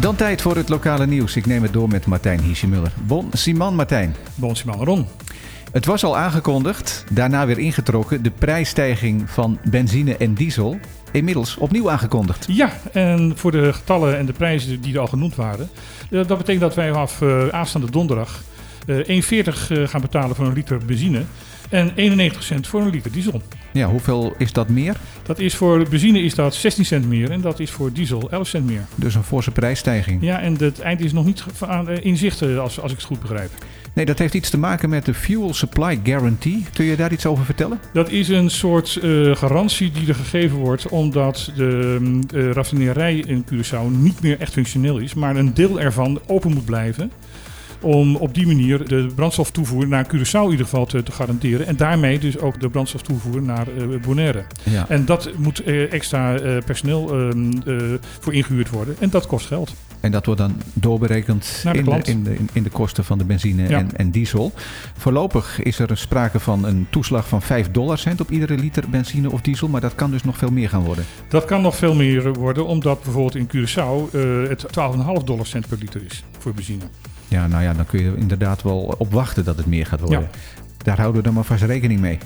Dan tijd voor het lokale nieuws. Ik neem het door met Martijn Hiesjemuller. Bon Simon Martijn. Bon Simon Ron. Het was al aangekondigd, daarna weer ingetrokken. De prijsstijging van benzine en diesel. Inmiddels opnieuw aangekondigd. Ja, en voor de getallen en de prijzen die er al genoemd waren. eh, Dat betekent dat wij vanaf eh, aanstaande donderdag 1,40 eh, gaan betalen voor een liter benzine. En 91 cent voor een liter diesel. Ja, hoeveel is dat meer? Dat is voor benzine is dat 16 cent meer en dat is voor diesel 11 cent meer. Dus een forse prijsstijging. Ja, en het eind is nog niet eh, in zicht eh, als, als ik het goed begrijp. Nee, dat heeft iets te maken met de Fuel Supply Guarantee. Kun je daar iets over vertellen? Dat is een soort eh, garantie die er gegeven wordt omdat de eh, raffinerij in Curaçao niet meer echt functioneel is, maar een deel ervan open moet blijven. Om op die manier de brandstoftoevoer naar Curaçao in ieder geval te, te garanderen. En daarmee dus ook de brandstoftoevoer naar eh, Bonaire. Ja. En dat moet eh, extra eh, personeel ehm, eh, voor ingehuurd worden. En dat kost geld. En dat wordt dan doorberekend de in, de, in, de, in, de kosten van de benzine Ja. en, en diesel. Voorlopig is er sprake van een toeslag van 5 dollarcent op iedere liter benzine of diesel. Maar dat kan dus nog veel meer gaan worden. Dat kan nog veel meer worden, omdat bijvoorbeeld in Curaçao eh, het 12,5 dollar cent per liter is voor benzine. Ja, nou ja, dan kun je inderdaad wel op wachten dat het meer gaat worden. Daar houden we dan maar vast rekening mee.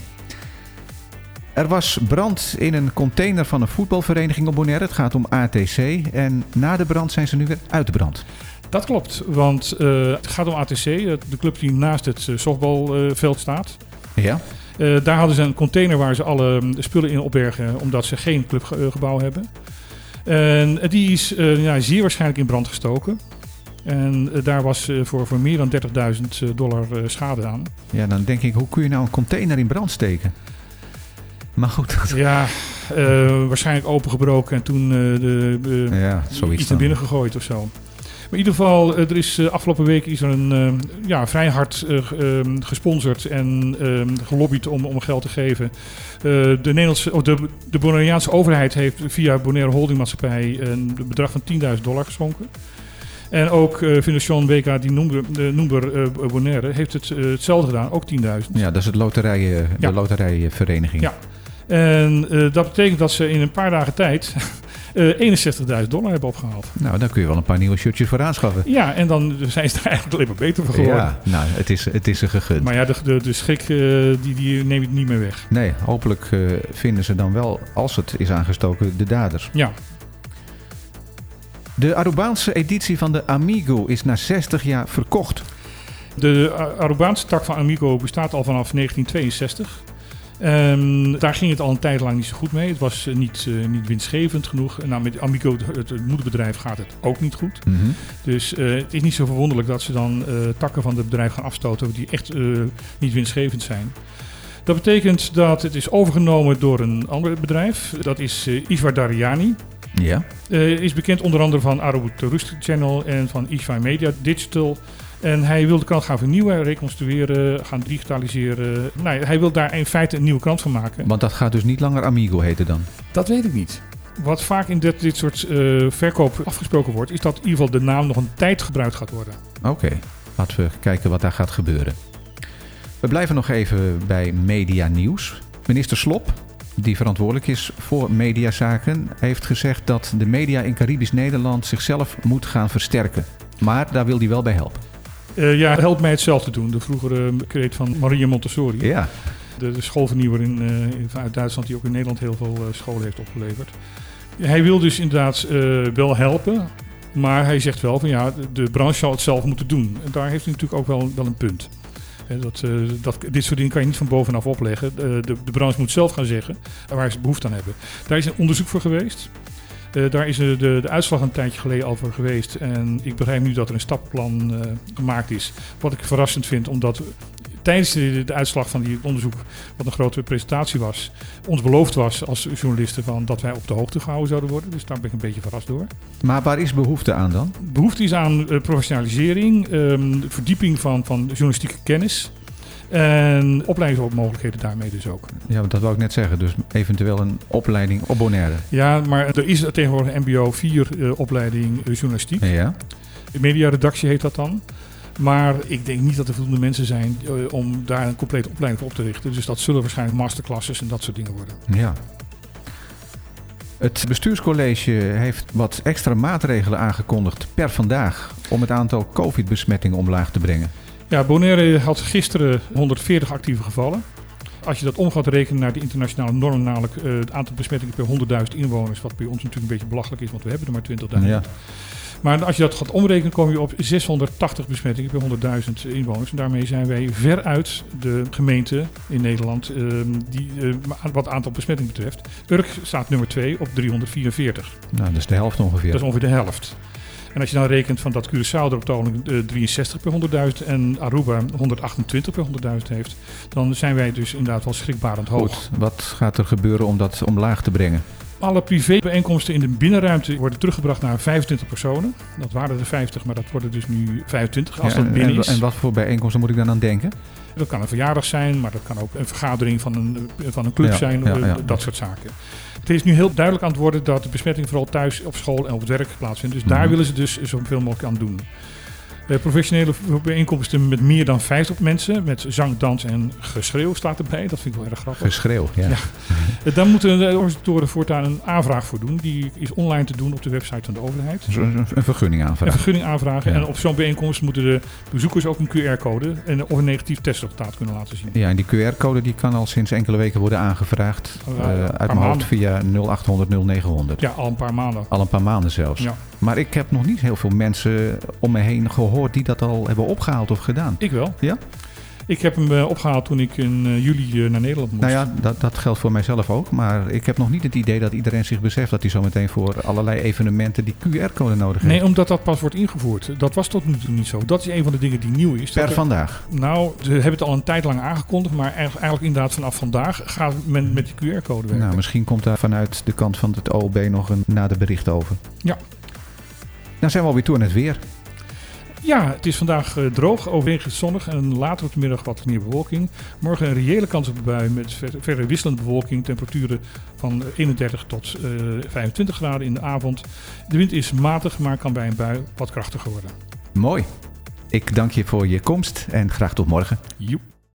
Er was brand in een container van een voetbalvereniging op Bonaire. Het gaat om ATC. En na de brand zijn ze nu weer uit de brand. Dat klopt, want eh, het gaat om ATC, het- de club die naast het eh, softbalveld staat. Ja? Eh, daar hadden ze een container waar ze alle mm, spullen in opbergen, omdat ze geen clubgebouw hebben. En eh, die is eh, ja, zeer waarschijnlijk in brand gestoken. En eh, daar was eh, voor, voor meer dan 30.000 dollar eh, schade aan. Ja, dan denk ik, hoe kun je nou een container in brand steken? Maar goed, dat- Ja, waarschijnlijk opengebroken en toen eh, de, ja, iets naar binnen gegooid of zo. Maar in ieder geval, er is afgelopen week is er een ja, vrij hard eh, ehm, gesponsord en ehm, gelobbyd om, om geld te geven. De, Nederlandse, of de, de Bonaireaanse overheid heeft via Bonaire Holding Maatschappij een bedrag van 10.000 dollar geschonken. En ook eh Fondation WK die Noember, de Noember eh, Bonaire heeft het, eh, hetzelfde gedaan, ook 10.000. Ja, dat is het loterijen, Ja. de loterijvereniging. Ja. En eh, dat betekent dat ze in een paar dagen tijd eh 61.000 dollar hebben opgehaald. Nou, daar kun je wel een paar nieuwe shirtjes voor aanschaffen. Ja, en dan zijn ze er eigenlijk alleen maar beter voor geworden. Ja, nou, het is, het is er gegund. Maar ja, de, de, eh, die, die neem ik niet meer weg. Nee, hopelijk eh, vinden ze dan wel, als het is aangestoken, de daders. Ja, De Arubaanse editie van de Amigo is na 60 jaar verkocht. de Arubaanse tak van Amigo bestaat al vanaf 1962. Ehm, daar ging het al een tijd lang niet zo goed mee. Het was eh, niet, eh, niet winstgevend genoeg. Nou, met Amigo, het, het moederbedrijf, gaat het ook niet goed. Mhm. Dus eh, het is niet zo verwonderlijk dat ze dan takken van het bedrijf gaan afstoten die echt niet winstgevend zijn. Dat betekent dat het is overgenomen door een ander bedrijf. Dat is Iswar Dariani. Ja, Eh, is bekend onder andere van Arabu Tourist Channel en van Ishwa Media Digital. En hij wil de krant gaan vernieuwen, reconstrueren, gaan digitaliseren. Nou, hij wil daar in feite een nieuwe krant van maken. want dat gaat dus niet langer Amigo heten dan. Dat weet ik niet. Wat vaak in dit, dit soort eh, verkoop afgesproken wordt, is dat in ieder geval de naam nog een tijd gebruikt gaat worden. Oké, laten we kijken wat daar gaat gebeuren. We blijven nog even bij media nieuws. Minister Slop, die verantwoordelijk is voor mediazaken, heeft gezegd dat de media in Caribisch Nederland zichzelf moet gaan versterken. Maar daar wil hij wel bij helpen. Eh, ja, help mij het zelf te doen. De vroegere kreet van Maria Montessori. Ja, De, de schoolvernieuwer in, eh, vanuit Duitsland, die ook in Nederland heel veel eh, scholen heeft opgeleverd. Hij wil dus inderdaad wel helpen, maar hij zegt wel van ja, de, de branche zal het zelf moeten doen. En daar heeft hij natuurlijk ook wel, wel een punt. Dat, eh, dat, dit soort dingen kan je niet van bovenaf opleggen. De, de branche moet zelf gaan zeggen waar ze behoefte aan hebben. Daar is een onderzoek voor geweest. Eh, daar is eh, de, de uitslag een tijdje geleden al voor geweest. En ik begrijp nu dat er een stappenplan gemaakt is. Wat ik verrassend vind, omdat tijdens de, de uitslag van die onderzoek, wat een grote presentatie was, ons beloofd was als journalisten van dat wij op de hoogte gehouden zouden worden. Dus daar ben ik een beetje verrast door. maar waar is behoefte aan dan? Behoefte is aan eh, professionalisering, ehm, verdieping van, van journalistieke kennis. En opleidingsmogelijkheden daarmee dus ook. Ja, want dat wou ik net zeggen. Dus eventueel een opleiding op Bonaire. Ja, maar er is tegenwoordig een MBO 4 eh, opleiding eh, journalistiek. Ja. Mediaredactie heet dat dan. Maar ik denk niet dat er voldoende mensen zijn eh, om daar een complete opleiding voor op te richten. Dus dat zullen waarschijnlijk masterclasses en dat soort dingen worden. Ja. Het bestuurscollege heeft wat extra maatregelen aangekondigd per vandaag om het aantal COVID-besmettingen omlaag te brengen. Ja, Bonaire had gisteren 140 actieve gevallen. Als je dat om gaat rekenen naar de internationale norm, namelijk uh, het aantal besmettingen per 100.000 inwoners, wat bij ons natuurlijk een beetje belachelijk is, want we hebben er maar 20.000. Ja. Maar als je dat gaat omrekenen, kom je op 680 besmettingen per 100.000 inwoners. En daarmee zijn wij veruit de gemeente in Nederland uh, die, uh, wat aantal besmettingen betreft. Urk staat nummer 2 op 344. Nou, dat is de helft ongeveer. Dat is ongeveer de helft. En als je dan rekent van dat Curaçao er op de 63 per 100.000 en Aruba 128 per 100.000 heeft, dan zijn wij dus inderdaad wel schrikbarend hoog. Goed, wat gaat er gebeuren om dat omlaag te brengen? Alle privébijeenkomsten in de binnenruimte worden teruggebracht naar 25 personen. Dat waren er 50, maar dat worden dus nu 25 als ja, dat binnen is. En wat voor bijeenkomsten moet ik dan aan denken? Dat kan een verjaardag zijn, maar dat kan ook een vergadering van een, van een club Ja, zijn, ja, eh, dat soort zaken. Het is nu heel duidelijk aan het worden dat de besmetting vooral thuis, op school en op het werk plaatsvindt. Dus daar Mhm. willen ze dus zoveel mogelijk aan doen. Eh, professionele bijeenkomsten met meer dan 50 mensen, met zang, dans en geschreeuw staat erbij. Dat vind ik wel erg grappig. Geschreeuw, ja. Ja. Eh, Daar moeten de organisatoren voortaan een aanvraag voor doen. Die is online te doen op de website van de overheid. Dus een, een vergunning Een aanvragen. vergunning aanvragen. Ja. En op zo'n bijeenkomst moeten de bezoekers ook een QR-code en of een negatief testresultaat kunnen laten zien. Ja, en die QR-code die kan al sinds enkele weken worden aangevraagd. Een uit mijn hoofd maanden. via 0800 0900. Ja, al een paar maanden. Al een paar maanden zelfs. Ja. Maar ik heb nog niet heel veel mensen om me heen gehoord die dat al hebben opgehaald of gedaan. Ik wel. Ja? Ik heb hem eh, opgehaald toen ik in eh, juli eh, naar Nederland moest. Nou ja, dat, dat geldt voor mijzelf ook. Maar ik heb nog niet het idee dat iedereen zich beseft dat hij zometeen voor allerlei evenementen die QR-code nodig heeft. Nee, omdat dat pas wordt ingevoerd. Dat was tot nu toe niet zo. Dat is een van de dingen die nieuw is. per er- vandaag. Nou, ze hebben het al een tijd lang aangekondigd, maar eigenlijk eigenlijk inderdaad vanaf vandaag gaat men met die QR-code werken. Nou, misschien komt daar vanuit de kant van het OLB nog een nader bericht over. Ja. Nou zijn we alweer toe aan het weer. Ja, het is vandaag eh, droog, overwegend zonnig en later op de middag wat meer bewolking. Morgen een reële kans op een bui met ver- verre wisselende bewolking. Temperaturen van eh, 31 tot eh, 25 graden in de avond. De wind is matig, maar kan bij een bui wat krachtiger worden. Mooi. Ik dank je voor je komst en graag tot morgen. Joep.